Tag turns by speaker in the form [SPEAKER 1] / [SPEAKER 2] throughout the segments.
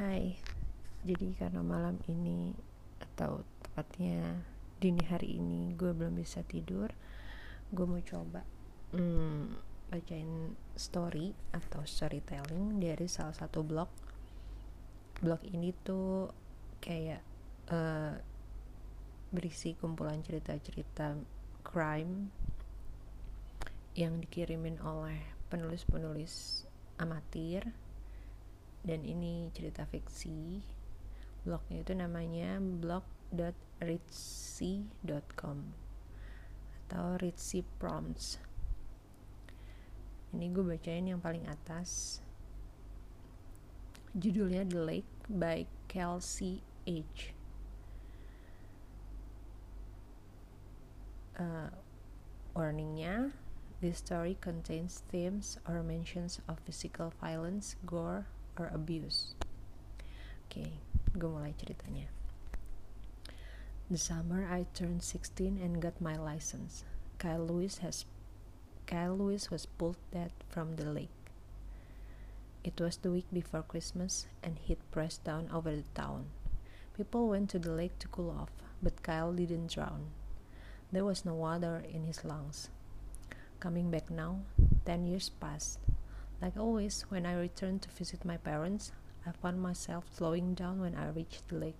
[SPEAKER 1] Hai, jadi karena malam ini atau tepatnya dini hari ini gue belum bisa tidur, gue mau coba hmm, bacain story atau storytelling dari salah satu blog. Blog ini tuh kayak uh, berisi kumpulan cerita-cerita crime yang dikirimin oleh penulis-penulis amatir dan ini cerita fiksi. Blognya itu namanya blog.ritzy.com atau Ritzy Prompts ini gue bacain yang paling atas. Judulnya The Lake by Kelsey H. Uh, warningnya This story contains themes or mentions of physical violence, gore, or abuse. Oke, okay, gue mulai ceritanya. The summer I turned 16 and got my license. Kyle Lewis has Kyle Lewis was pulled dead from the lake. It was the week before Christmas and heat pressed down over the town. People went to the lake to cool off, but Kyle didn't drown. There was no water in his lungs. Coming back now, ten years passed. Like always, when I returned to visit my parents, I found myself slowing down when I reached the lake.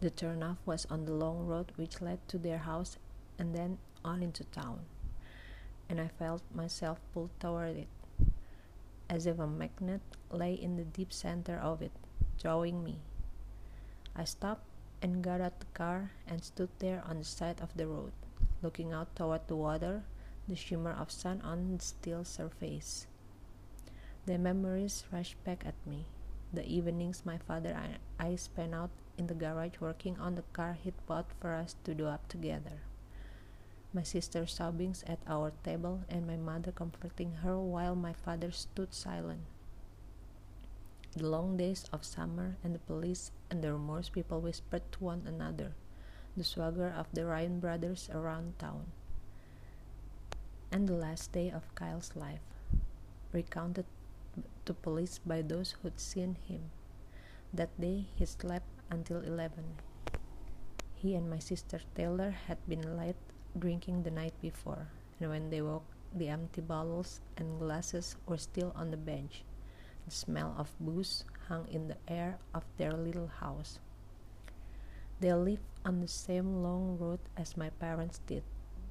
[SPEAKER 1] The turnoff was on the long road which led to their house and then on into town, and I felt myself pulled toward it, as if a magnet lay in the deep center of it, drawing me. I stopped and got out the car and stood there on the side of the road looking out toward the water, the shimmer of sun on still surface. The memories rushed back at me. The evenings my father and I spent out in the garage working on the car he'd bought for us to do up together. My sister sobbing at our table and my mother comforting her while my father stood silent. The long days of summer and the police and the rumors people whispered to one another the swagger of the Ryan brothers around town. And the last day of Kyle's life, recounted to police by those who'd seen him. That day he slept until 11. He and my sister Taylor had been late drinking the night before, and when they woke, the empty bottles and glasses were still on the bench. The smell of booze hung in the air of their little house. They lived on the same long road as my parents did,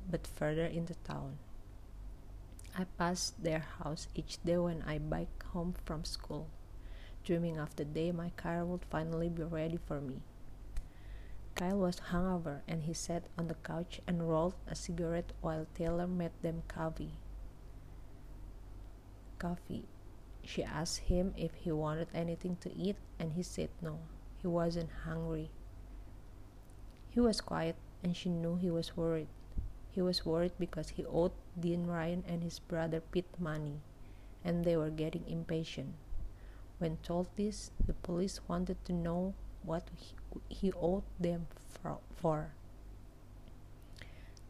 [SPEAKER 1] but further in the town. I pass their house each day when I bike home from school, dreaming of the day my car would finally be ready for me. Kyle was hungover and he sat on the couch and rolled a cigarette while Taylor made them coffee. Coffee. She asked him if he wanted anything to eat and he said no. He wasn't hungry. He was quiet, and she knew he was worried. He was worried because he owed Dean Ryan and his brother Pete money, and they were getting impatient. When told this, the police wanted to know what he, owed them for.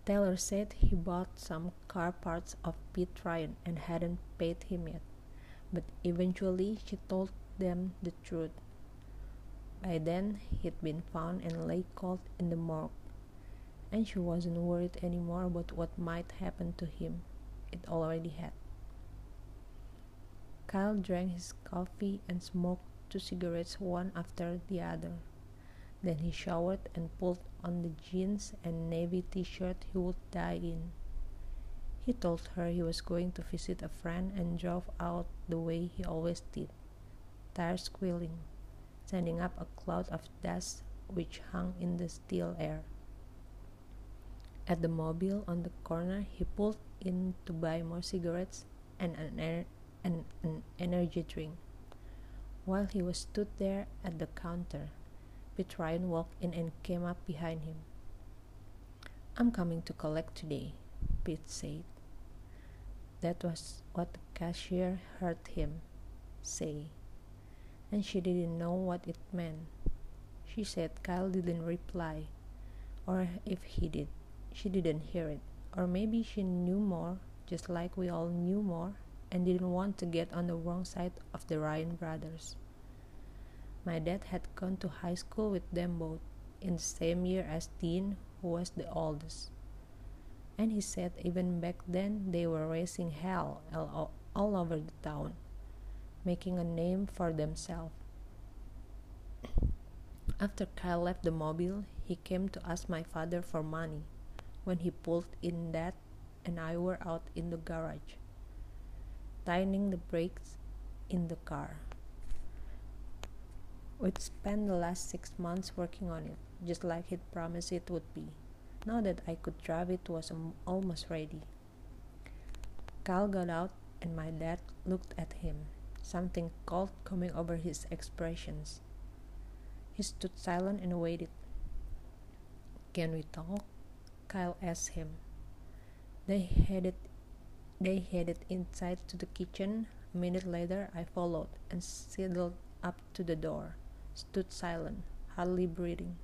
[SPEAKER 1] Taylor said he bought some car parts of Pete Ryan and hadn't paid him yet, but eventually she told them the truth. By then, he'd been found and lay cold in the morgue, and she wasn't worried anymore about what might happen to him. It already had. Kyle drank his coffee and smoked two cigarettes one after the other. Then he showered and pulled on the jeans and navy t shirt he would die in. He told her he was going to visit a friend and drove out the way he always did, tires squealing sending up a cloud of dust which hung in the still air. At the Mobil on the corner, he pulled in to buy more cigarettes and an, air, and an energy drink. While he was stood there at the counter, Pete Ryan walked in and came up behind him. I'm coming to collect today, Pete said. That was what the cashier heard him say and she didn't know what it meant. She said Kyle didn't reply, or if he did, she didn't hear it, or maybe she knew more, just like we all knew more, and didn't want to get on the wrong side of the Ryan brothers. My dad had gone to high school with them both, in the same year as Dean, who was the oldest. And he said even back then they were raising hell all, all over the town, making a name for themselves. After Kyle left the Mobil, he came to ask my father for money. When he pulled in that and I were out in the garage, tightening the brakes in the car. We'd spent the last six months working on it, just like he'd promised it would be. Now that I could drive it was almost ready. Kyle got out and my dad looked at him, something cold coming over his expressions. He stood silent and waited. Can we talk? Kyle asked him. They headed they headed inside to the kitchen. A minute later I followed and sidled up to the door stood silent, hardly breathing.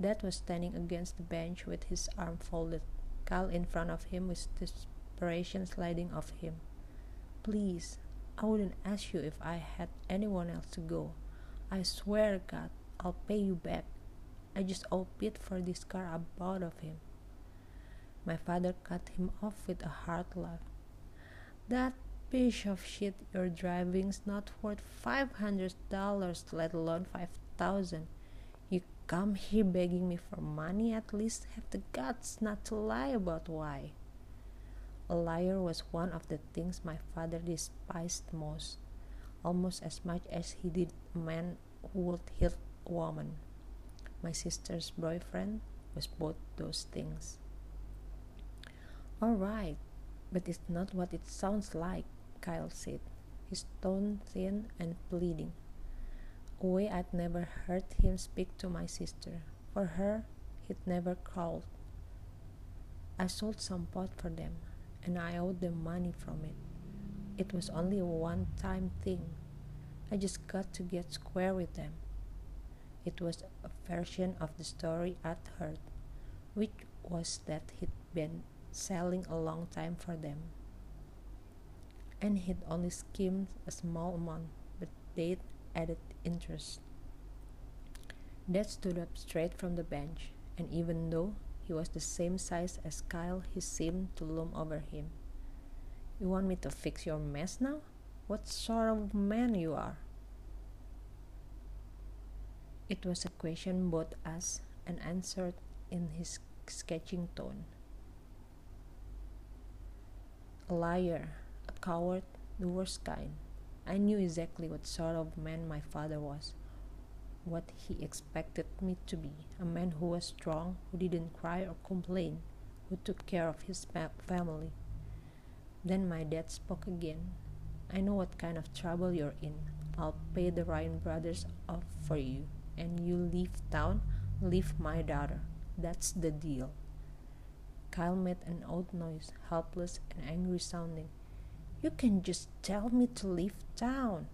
[SPEAKER 1] Dad was standing against the bench with his arm folded, Kyle in front of him with desperation sliding off him. Please, I wouldn't ask you if I had anyone else to go. I swear, God, I'll pay you back. I just owe Pete for this car I bought of him. My father cut him off with a hard laugh. That piece of shit you're driving's not worth five hundred dollars, let alone five thousand. You come here begging me for money, at least have the guts not to lie about why. A liar was one of the things my father despised most, almost as much as he did a man who would hit a woman. My sister's boyfriend was both those things. All right, but it's not what it sounds like. Kyle said, his tone thin and pleading. A way I'd never heard him speak to my sister. For her, he'd never crawled. I sold some pot for them, and I owed them money from it. It was only a one time thing. I just got to get square with them. It was a version of the story I'd heard, which was that he'd been selling a long time for them and he'd only skimmed a small amount, but they'd added interest. Dad stood up straight from the bench, and even though he was the same size as Kyle, he seemed to loom over him. You want me to fix your mess now? What sort of man you are? It was a question both asked and answered in his sketching tone. A liar, a coward, the worst kind. I knew exactly what sort of man my father was, what he expected me to be a man who was strong, who didn't cry or complain, who took care of his family. Then my dad spoke again. I know what kind of trouble you're in. I'll pay the Ryan brothers off for you, and you leave town, leave my daughter. That's the deal. Kyle made an odd noise, helpless and angry sounding. You can just tell me to leave town.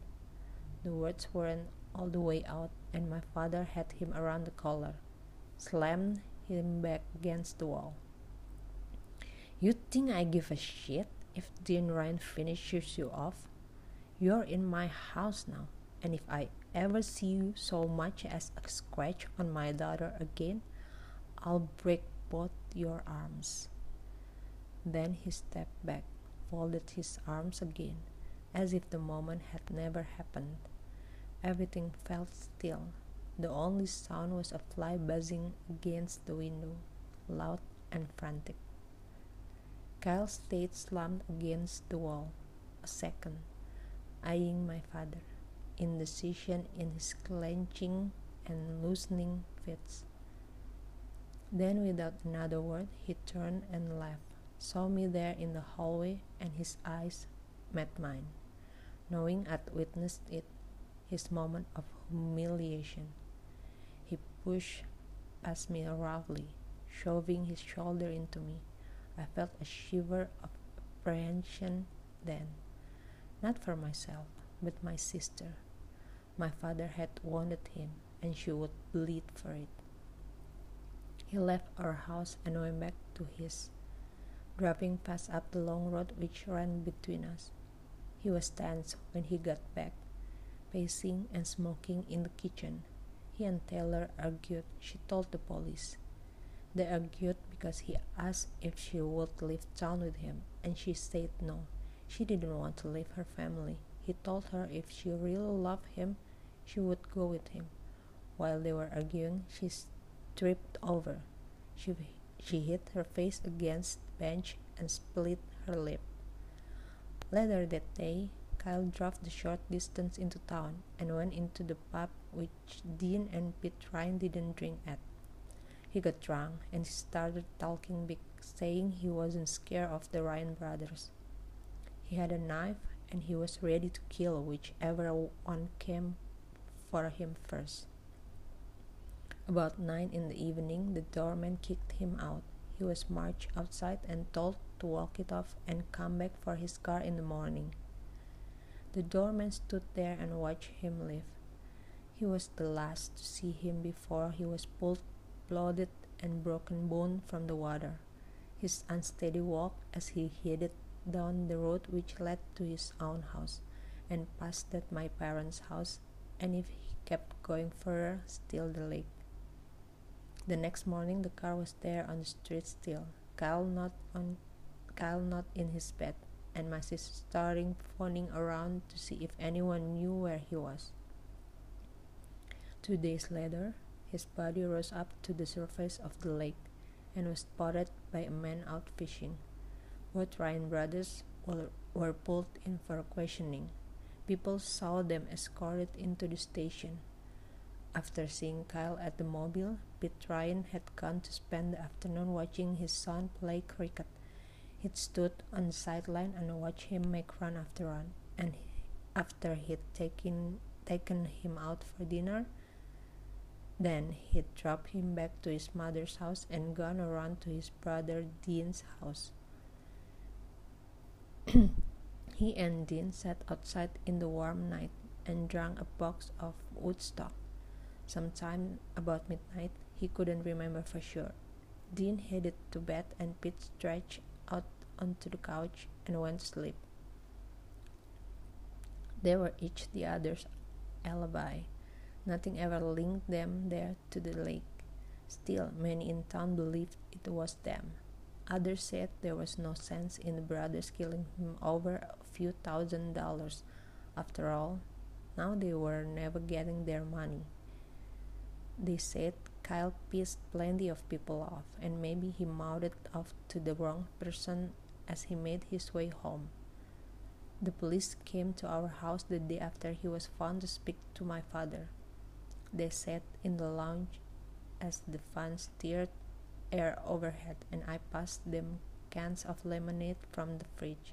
[SPEAKER 1] The words weren't all the way out, and my father had him around the collar, slammed him back against the wall. You think I give a shit if Dean Ryan finishes you off? You're in my house now, and if I ever see you so much as a scratch on my daughter again, I'll break both your arms. Then he stepped back folded his arms again, as if the moment had never happened. Everything felt still. The only sound was a fly buzzing against the window, loud and frantic. Kyle stayed slumped against the wall, a second, eyeing my father, indecision in his clenching and loosening fists. Then, without another word, he turned and left saw me there in the hallway, and his eyes met mine, knowing I'd witnessed it, his moment of humiliation. He pushed past me roughly, shoving his shoulder into me. I felt a shiver of apprehension then, not for myself, but my sister. My father had wounded him, and she would bleed for it. He left our house and went back to his driving fast up the long road which ran between us. He was tense when he got back, pacing and smoking in the kitchen. He and Taylor argued, she told the police. They argued because he asked if she would leave town with him, and she said no. She didn't want to leave her family. He told her if she really loved him, she would go with him. While they were arguing, she tripped over. She, she hit her face against the bench and split her lip. Later that day, Kyle drove the short distance into town and went into the pub which Dean and Pete Ryan didn't drink at. He got drunk and started talking big, saying he wasn't scared of the Ryan brothers. He had a knife and he was ready to kill whichever one came for him first. About nine in the evening, the doorman kicked him out. He was marched outside and told to walk it off and come back for his car in the morning. The doorman stood there and watched him leave. He was the last to see him before he was pulled blooded and broken bone from the water. His unsteady walk as he headed down the road which led to his own house and past that my parents' house, and if he kept going further, still the lake. The next morning the car was there on the street still, Kyle not on Kyle not in his bed, and my sister starting phoning around to see if anyone knew where he was. Two days later, his body rose up to the surface of the lake and was spotted by a man out fishing. Both Ryan brothers were, were pulled in for questioning. People saw them escorted into the station. After seeing Kyle at the Mobil, Pete Ryan had gone to spend the afternoon watching his son play cricket. He'd stood on the sideline and watched him make run after run. And after he'd taken taken him out for dinner, then he'd dropped him back to his mother's house and gone around to his brother Dean's house. he and Dean sat outside in the warm night and drank a box of Woodstock. Sometime about midnight, he couldn't remember for sure. Dean headed to bed and Pete stretched out onto the couch and went to sleep. They were each the other's alibi. Nothing ever linked them there to the lake. Still, many in town believed it was them. Others said there was no sense in the brothers killing him over a few thousand dollars. After all, now they were never getting their money. They said Kyle pissed plenty of people off, and maybe he mouthed off to the wrong person as he made his way home. The police came to our house the day after he was found to speak to my father. They sat in the lounge as the fan stirred air overhead, and I passed them cans of lemonade from the fridge.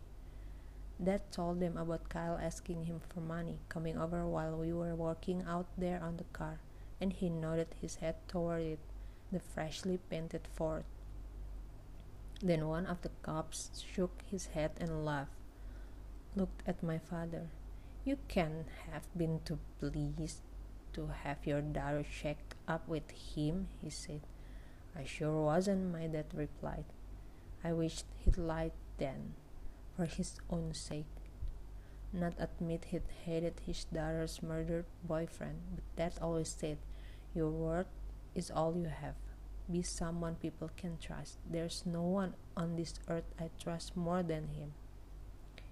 [SPEAKER 1] Dad told them about Kyle asking him for money, coming over while we were working out there on the car, and he nodded his head toward it, the freshly painted Ford. Then one of the cops shook his head and laughed, looked at my father. You can't have been too pleased to have your daughter checked up with him, he said. I sure wasn't, my dad replied. I wished he'd lied then, for his own sake. Not admit he'd hated his daughter's murdered boyfriend, but dad always said, Your word is all you have. Be someone people can trust. There's no one on this earth I trust more than him.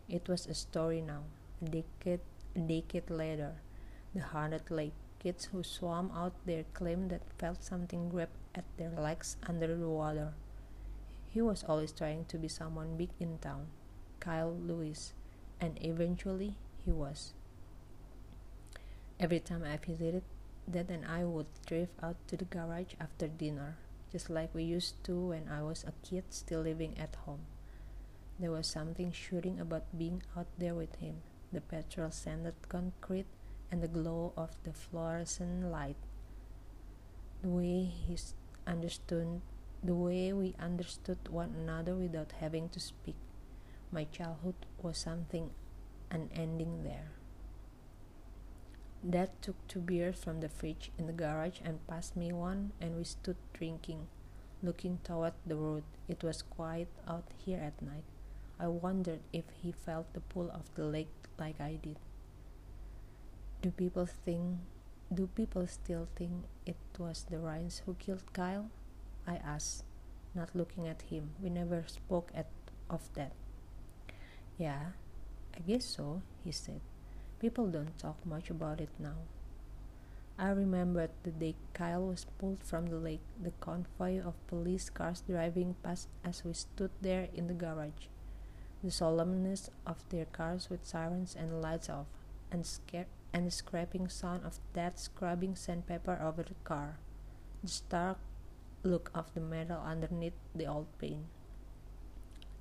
[SPEAKER 1] It was a story now. A decade, a decade later, the haunted lake Kids who swam out there claimed that felt something grab at their legs under the water. He was always trying to be someone big in town, Kyle Lewis, and eventually he was. Every time I visited, Dad and I would drive out to the garage after dinner, just like we used to when I was a kid still living at home. There was something shooting about being out there with him, the petrol sanded concrete and the glow of the fluorescent light. The way he understood, the way we understood one another without having to speak. My childhood was something unending there. Dad took two beers from the fridge in the garage and passed me one, and we stood drinking, looking toward the road. It was quiet out here at night. I wondered if he felt the pull of the lake like I did. Do people think do people still think it was the Ryans who killed Kyle? I asked, not looking at him. We never spoke at, of that. Yeah, I guess so, he said. People don't talk much about it now. I remembered the day Kyle was pulled from the lake, the convoy of police cars driving past as we stood there in the garage. The solemnness of their cars with sirens and lights off, and, and the scraping sound of that scrubbing sandpaper over the car. The stark look of the metal underneath the old paint.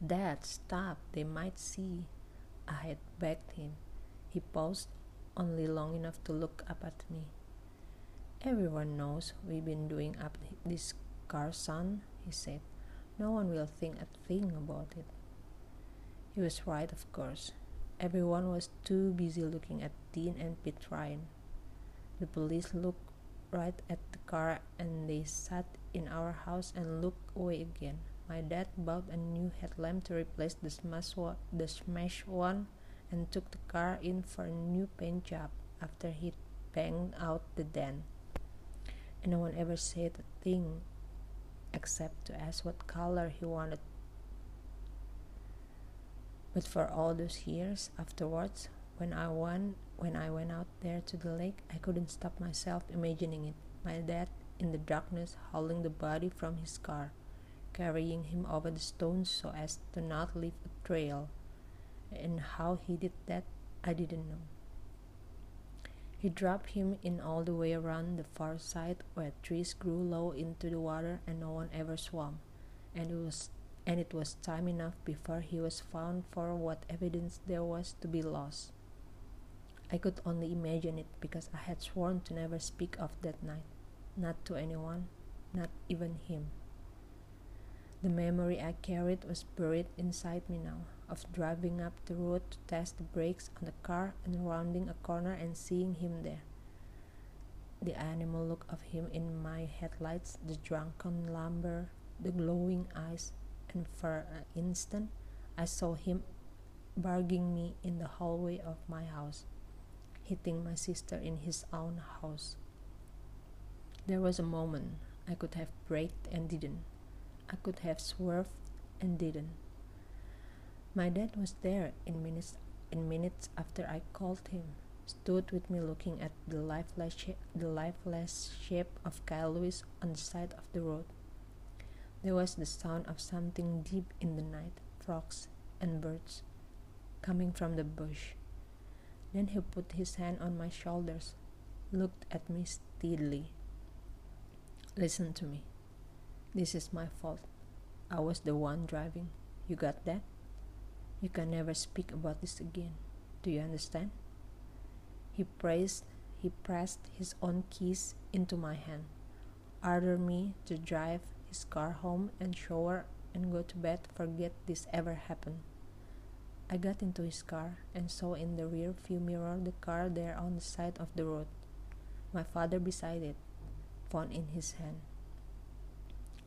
[SPEAKER 1] Dad, stop, they might see. I had begged him. He paused only long enough to look up at me. Everyone knows we've been doing up this car, son, he said. No one will think a thing about it. He was right, of course. Everyone was too busy looking at Dean and Pete Ryan. The police looked right at the car and they sat in our house and looked away again. My dad bought a new headlamp to replace the smashed one, the smashed one and took the car in for a new paint job after he banged out the dent and no one ever said a thing except to ask what color he wanted. But for all those years afterwards, when I went when I went out there to the lake, I couldn't stop myself imagining it. My dad in the darkness hauling the body from his car, carrying him over the stones so as to not leave a trail. And how he did that, I didn't know. He dropped him in all the way around the far side where trees grew low into the water and no one ever swam, and it was and it was time enough before he was found for what evidence there was to be lost. I could only imagine it because I had sworn to never speak of that night, not to anyone, not even him. The memory I carried was buried inside me now, of driving up the road to test the brakes on the car and rounding a corner and seeing him there. The animal look of him in my headlights, the drunken lumber, the glowing eyes, and for an instant I saw him barging me in the hallway of my house, hitting my sister in his own house. There was a moment I could have braked and didn't. I could have swerved and didn't. My dad was there in minutes in minutes after I called him, stood with me looking at the lifeless, the lifeless shape of Kyle Lewis on the side of the road. There was the sound of something deep in the night, frogs and birds, coming from the bush. Then he put his hand on my shoulders, looked at me steadily. Listen to me. This is my fault. I was the one driving. You got that? You can never speak about this again. Do you understand? He pressed, he pressed his own keys into my hand, ordered me to drive his car home and shower and go to bed forget this ever happened. I got into his car and saw in the rear view mirror the car there on the side of the road. My father beside it, phone in his hand.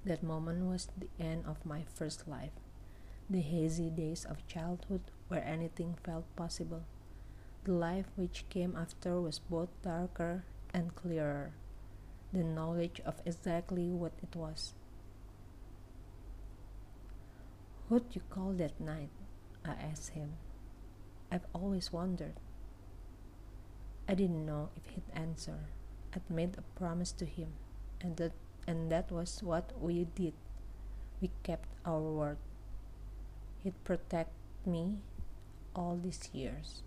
[SPEAKER 1] That moment was the end of my first life the hazy days of childhood where anything felt possible. The life which came after was both darker and clearer, the knowledge of exactly what it was. Who'd you call that night? I asked him. I've always wondered. I didn't know if he'd answer. I'd made a promise to him, and that and that was what we did. We kept our word. It protected me all these years.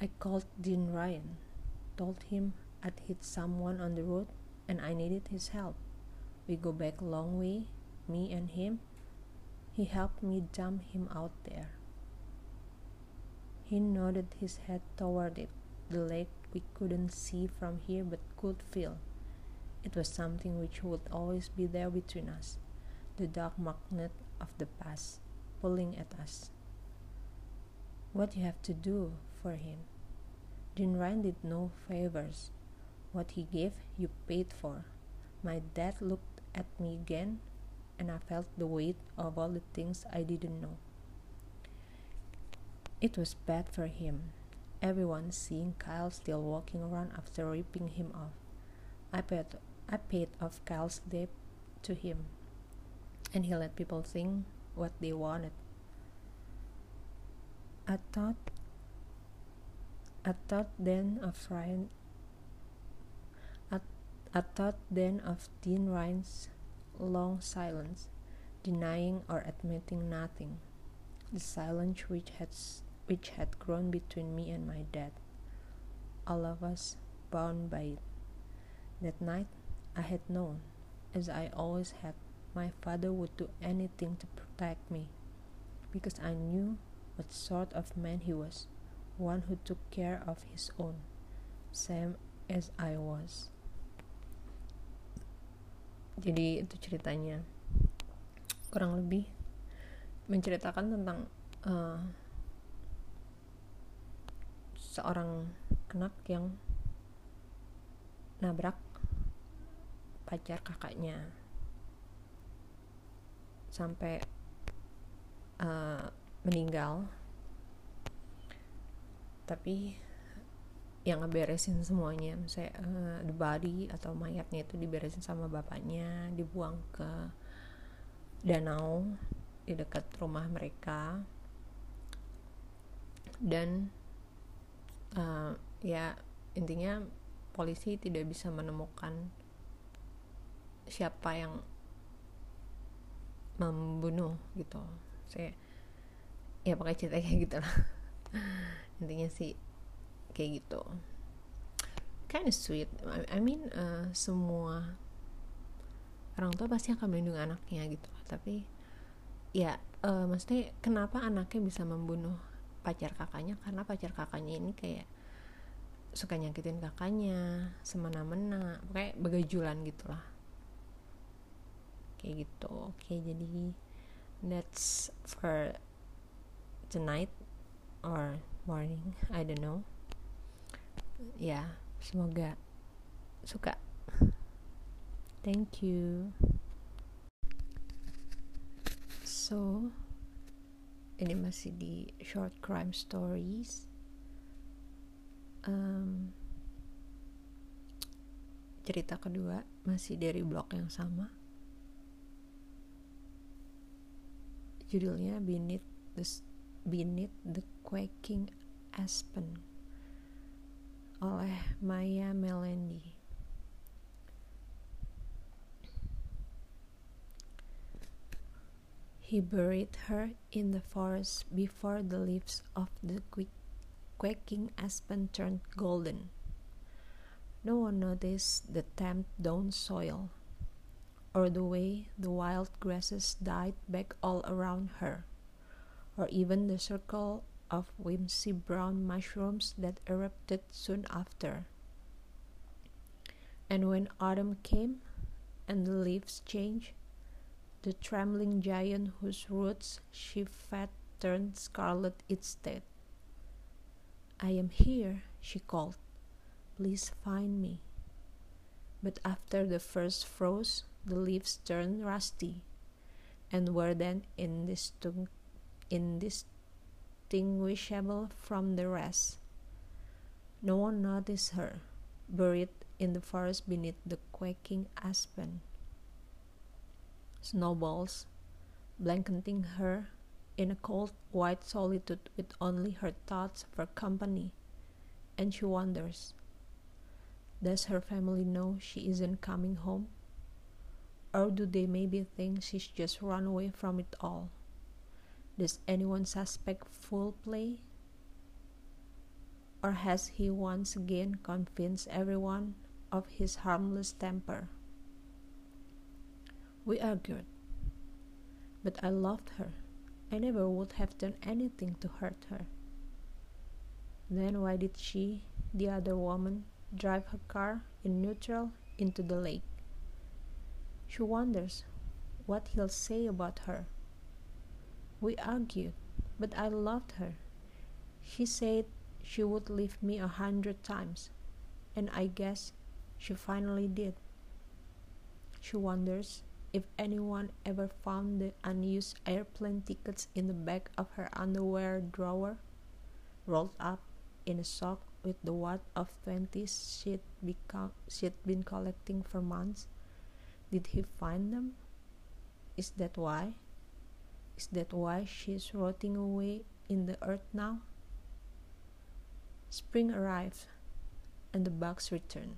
[SPEAKER 1] I called Dean Ryan, told him I'd hit someone on the road and I needed his help. We go back a long way, me and him. He helped me dump him out there. He nodded his head toward it, the lake we couldn't see from here but could feel. It was something which would always be there between us the dark magnet of the past pulling at us. What you have to do for him. Dean Ryan did no favors. What he gave, you paid for. My dad looked at me again, and I felt the weight of all the things I didn't know. It was bad for him. Everyone seeing Kyle still walking around after ripping him off. I paid, I paid off Kyle's debt to him, and he let people think what they wanted. I thought, I thought then of Ryan. I, I thought then of Dean Ryan's long silence, denying or admitting nothing, the silence which had which had grown between me and my dad, all of us bound by it. That night, I had known, as I always had, my father would do anything to protect me, because I knew what sort of man he was, one who took care of his own, same as I was. Jadi itu ceritanya kurang lebih menceritakan tentang uh, seorang anak yang nabrak pacar kakaknya. Sampai uh, meninggal. Tapi yang ngeberesin semuanya saya uh, the body atau mayatnya itu diberesin sama bapaknya dibuang ke danau di dekat rumah mereka. Dan uh, ya intinya polisi tidak bisa menemukan siapa yang membunuh gitu. Saya ya pakai cerita kayak gitu lah. Intinya sih kayak gitu. Kind of sweet. I mean uh, semua orang tua pasti akan melindungi anaknya gitu tapi ya uh, maksudnya kenapa anaknya bisa membunuh pacar kakaknya karena pacar kakaknya ini kayak suka nyakitin kakaknya semena-mena kayak begajulan gitulah. Kayak gitu. Oke jadi that's for tonight or morning. I don't know. Ya yeah, semoga suka. Thank you. So ini masih di short crime stories. Um, cerita kedua masih dari blog yang sama. Judulnya Beneath the Beneath the Quaking Aspen oleh Maya Melendi He buried her in the forest before the leaves of the quaking aspen turned golden. No one noticed the damp down soil, or the way the wild grasses died back all around her, or even the circle of whimsy brown mushrooms that erupted soon after. And when autumn came and the leaves changed, the trembling giant whose roots she fed turned scarlet instead. I am here, she called. Please find me. But after the first frost, the leaves turned rusty and were then indistinguishable from the rest. No one noticed her, buried in the forest beneath the quaking aspen snowballs, blanketing her in a cold white solitude with only her thoughts for company, and she wonders Does her family know she isn't coming home? Or do they maybe think she's just run away from it all? Does anyone suspect foul play? Or has he once again convinced everyone of his harmless temper? We argued. But I loved her. I never would have done anything to hurt her. Then why did she, the other woman, drive her car in neutral into the lake? She wonders what he'll say about her. We argued, but I loved her. She said she would leave me a hundred times, and I guess she finally did. She wonders if anyone ever found the unused airplane tickets in the back of her underwear drawer. rolled up in a sock with the wad of twenties she'd, she'd been collecting for months? Did he find them? Is that why? Is that why she's rotting away in the earth now? Spring arrived, and the bugs returned,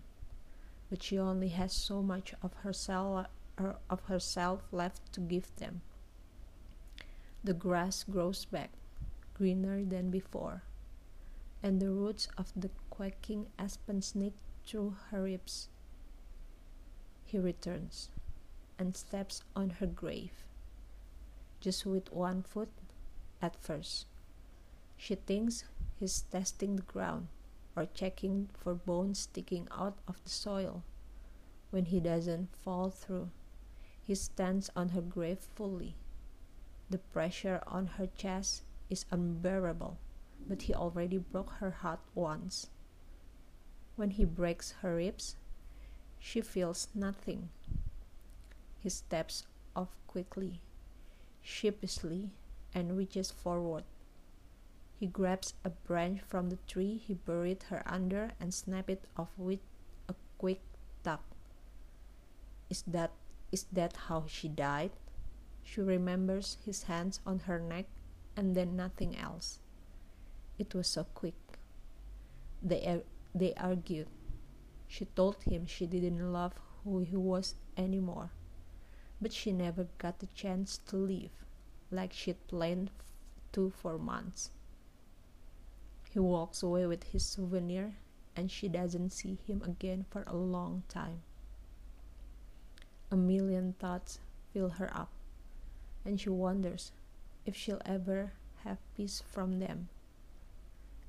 [SPEAKER 1] but she only has so much of herself, of herself left to give them. The grass grows back, greener than before and the roots of the quaking aspen snake through her ribs. He returns and steps on her grave, just with one foot at first. She thinks he's testing the ground or checking for bones sticking out of the soil. When he doesn't fall through, he stands on her grave fully. The pressure on her chest is unbearable but he already broke her heart once. When he breaks her ribs, she feels nothing. He steps off quickly, sheepishly, and reaches forward. He grabs a branch from the tree he buried her under and snaps it off with a quick tug. Is that is that how she died? She remembers his hands on her neck and then nothing else. It was so quick. They, they argued. She told him she didn't love who he was anymore, but she never got the chance to leave, like she'd planned to for months. He walks away with his souvenir, and she doesn't see him again for a long time. A million thoughts fill her up, and she wonders if she'll ever have peace from them.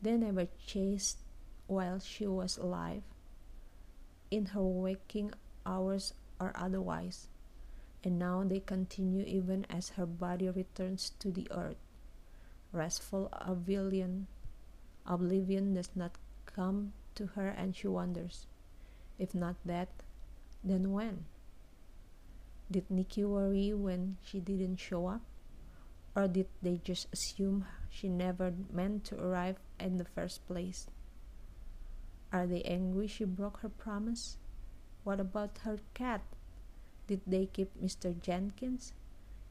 [SPEAKER 1] They never chased while she was alive, in her waking hours or otherwise, and now they continue even as her body returns to the earth. Restful oblivion, oblivion does not come to her, and she wonders, if not that, then when? Did Nikki worry when she didn't show up? Or did they just assume she never meant to arrive in the first place? Are they angry she broke her promise? What about her cat? Did they keep Mr. Jenkins?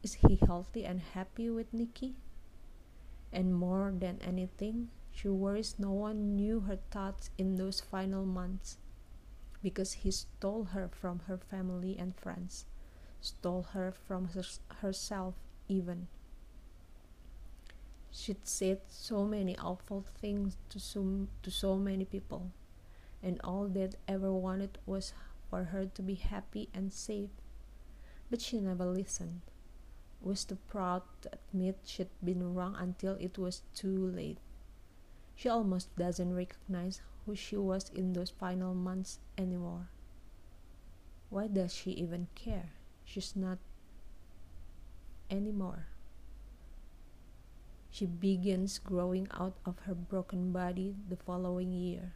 [SPEAKER 1] Is he healthy and happy with Nikki? And more than anything, she worries no one knew her thoughts in those final months because he stole her from her family and friends, stole her from her herself even. She'd said so many awful things to so, to so many people, and all they'd ever wanted was for her to be happy and safe. But she never listened, was too proud to admit she'd been wrong until it was too late. She almost doesn't recognize who she was in those final months anymore. Why does she even care? She's not anymore. She begins growing out of her broken body the following year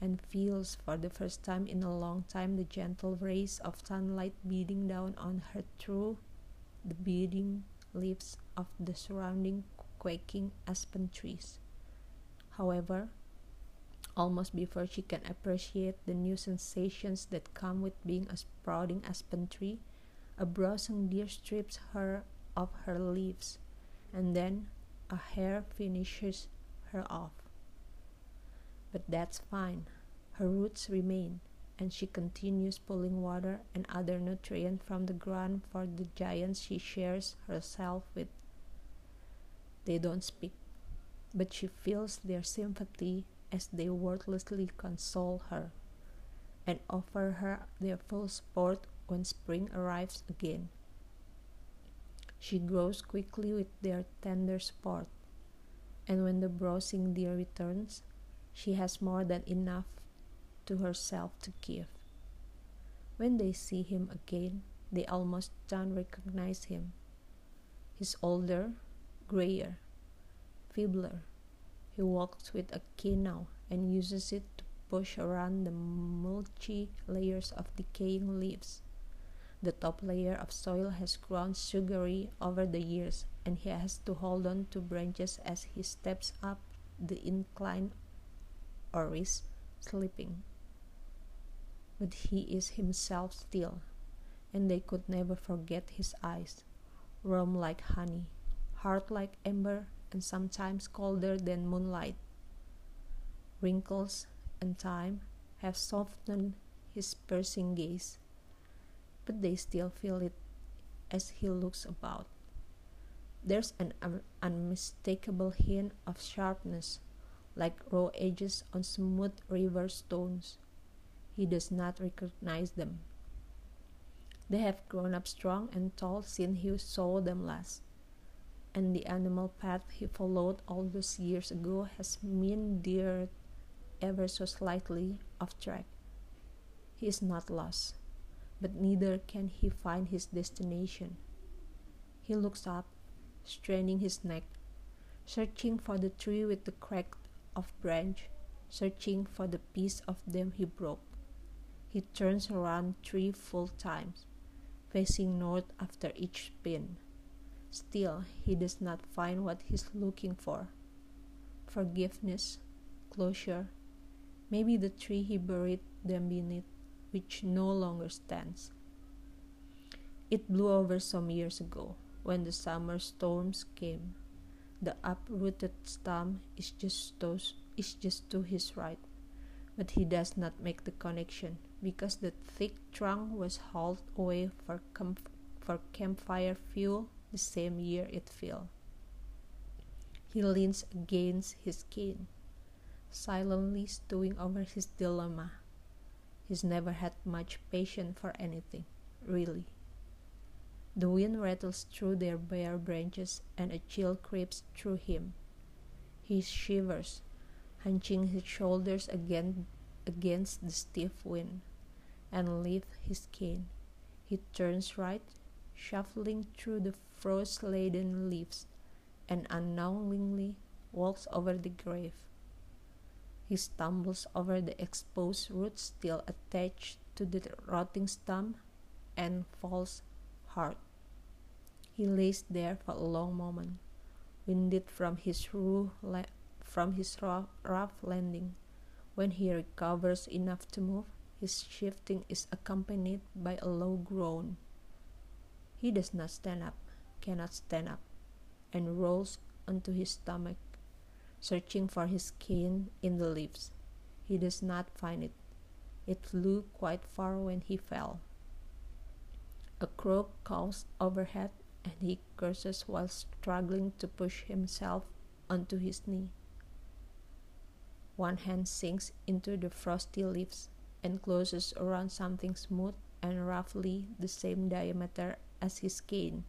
[SPEAKER 1] and feels for the first time in a long time the gentle rays of sunlight beating down on her through the beating leaves of the surrounding quaking aspen trees. However, almost before she can appreciate the new sensations that come with being a sprouting aspen tree, a browsing deer strips her of her leaves, and then a hare finishes her off. But that's fine. Her roots remain, and she continues pulling water and other nutrients from the ground for the giants she shares herself with. They don't speak, but she feels their sympathy as they wordlessly console her and offer her their full support when spring arrives again. She grows quickly with their tender support, and when the browsing deer returns, she has more than enough to herself to give. When they see him again, they almost don't recognize him. He's older, grayer, feebler. He walks with a cane now and uses it to push around the mulchy layers of decaying leaves. The top layer of soil has grown sugary over the years, and he has to hold on to branches as he steps up the incline or oris slipping. But he is himself still, and they could never forget his eyes, warm like honey, hard like ember, and sometimes colder than moonlight. Wrinkles and time have softened his piercing gaze, but they still feel it as he looks about. There's an un- unmistakable hint of sharpness, like raw edges on smooth river stones. He does not recognize them. They have grown up strong and tall since he saw them last, and the animal path he followed all those years ago has meandered ever so slightly off track. He is not lost, but neither can he find his destination. He looks up, straining his neck, searching for the tree with the crack of branch, searching for the piece of them he broke. He turns around three full times, facing north after each spin. Still, he does not find what he's looking for forgiveness, closure, maybe the tree he buried them beneath, which no longer stands. It blew over some years ago when the summer storms came. The uprooted stump is just to, is just to his right, but he does not make the connection because the thick trunk was hauled away for, comf- for campfire fuel the same year it fell. He leans against his cane silently stewing over his dilemma. He's never had much patience for anything, really. The wind rattles through their bare branches and a chill creeps through him. He shivers, hunching his shoulders again against the stiff wind, and lifts his cane. He turns right, shuffling through the frost laden leaves, and unknowingly walks over the grave. He stumbles over the exposed roots still attached to the rotting stump and falls hard. He lays there for a long moment, winded from his, from his rough landing. When he recovers enough to move, his shifting is accompanied by a low groan. He does not stand up, cannot stand up, and rolls onto his stomach searching for his cane in the leaves. He does not find it. It flew quite far when he fell. A crow caws overhead, and he curses while struggling to push himself onto his knee. One hand sinks into the frosty leaves and closes around something smooth and roughly the same diameter as his cane.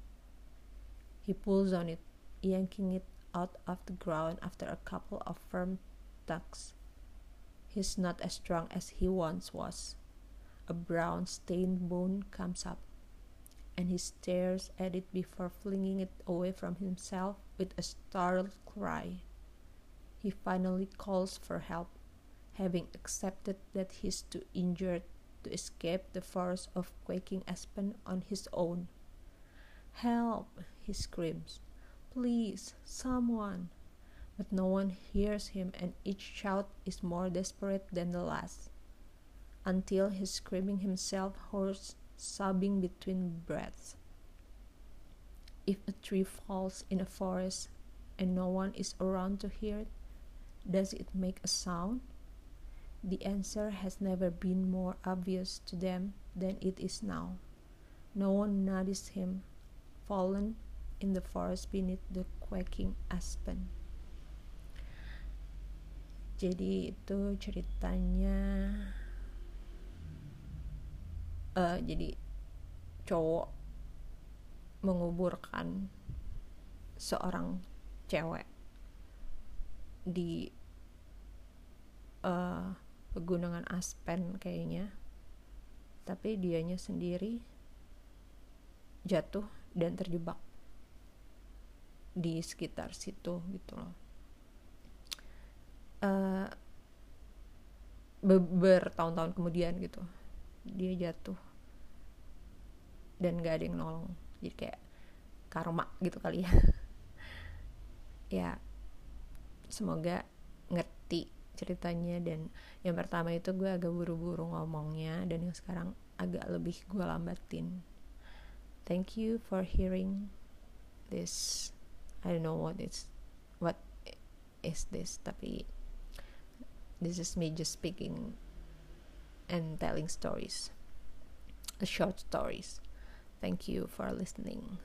[SPEAKER 1] He pulls on it, yanking it out of the ground after a couple of firm tugs. He's not as strong as he once was. A brown stained bone comes up, and he stares at it before flinging it away from himself with a startled cry. He finally calls for help, having accepted that he's too injured to escape the force of quaking aspen on his own. Help! he screams. Please, someone. But no one hears him, and each shout is more desperate than the last. Until he's screaming himself hoarse, sobbing between breaths. If a tree falls in a forest and no one is around to hear it, does it make a sound? The answer has never been more obvious to them than it is now. No one noticed him, fallen in the forest beneath the quaking aspen. Jadi itu ceritanya uh, jadi cowok menguburkan seorang cewek di uh, pegunungan Aspen kayaknya tapi dianya sendiri jatuh dan terjebak di sekitar situ gitu loh. Uh, bertahun-tahun kemudian gitu dia jatuh. Dan gak ada yang nolong. Jadi kayak karma gitu kali ya. Ya semoga ngerti ceritanya. Dan yang pertama itu gue agak buru-buru ngomongnya. Dan yang sekarang agak lebih gue lambatin. Thank you for hearing this I don't know what it's what is this tapi this is me just speaking and telling stories short stories. Thank you for listening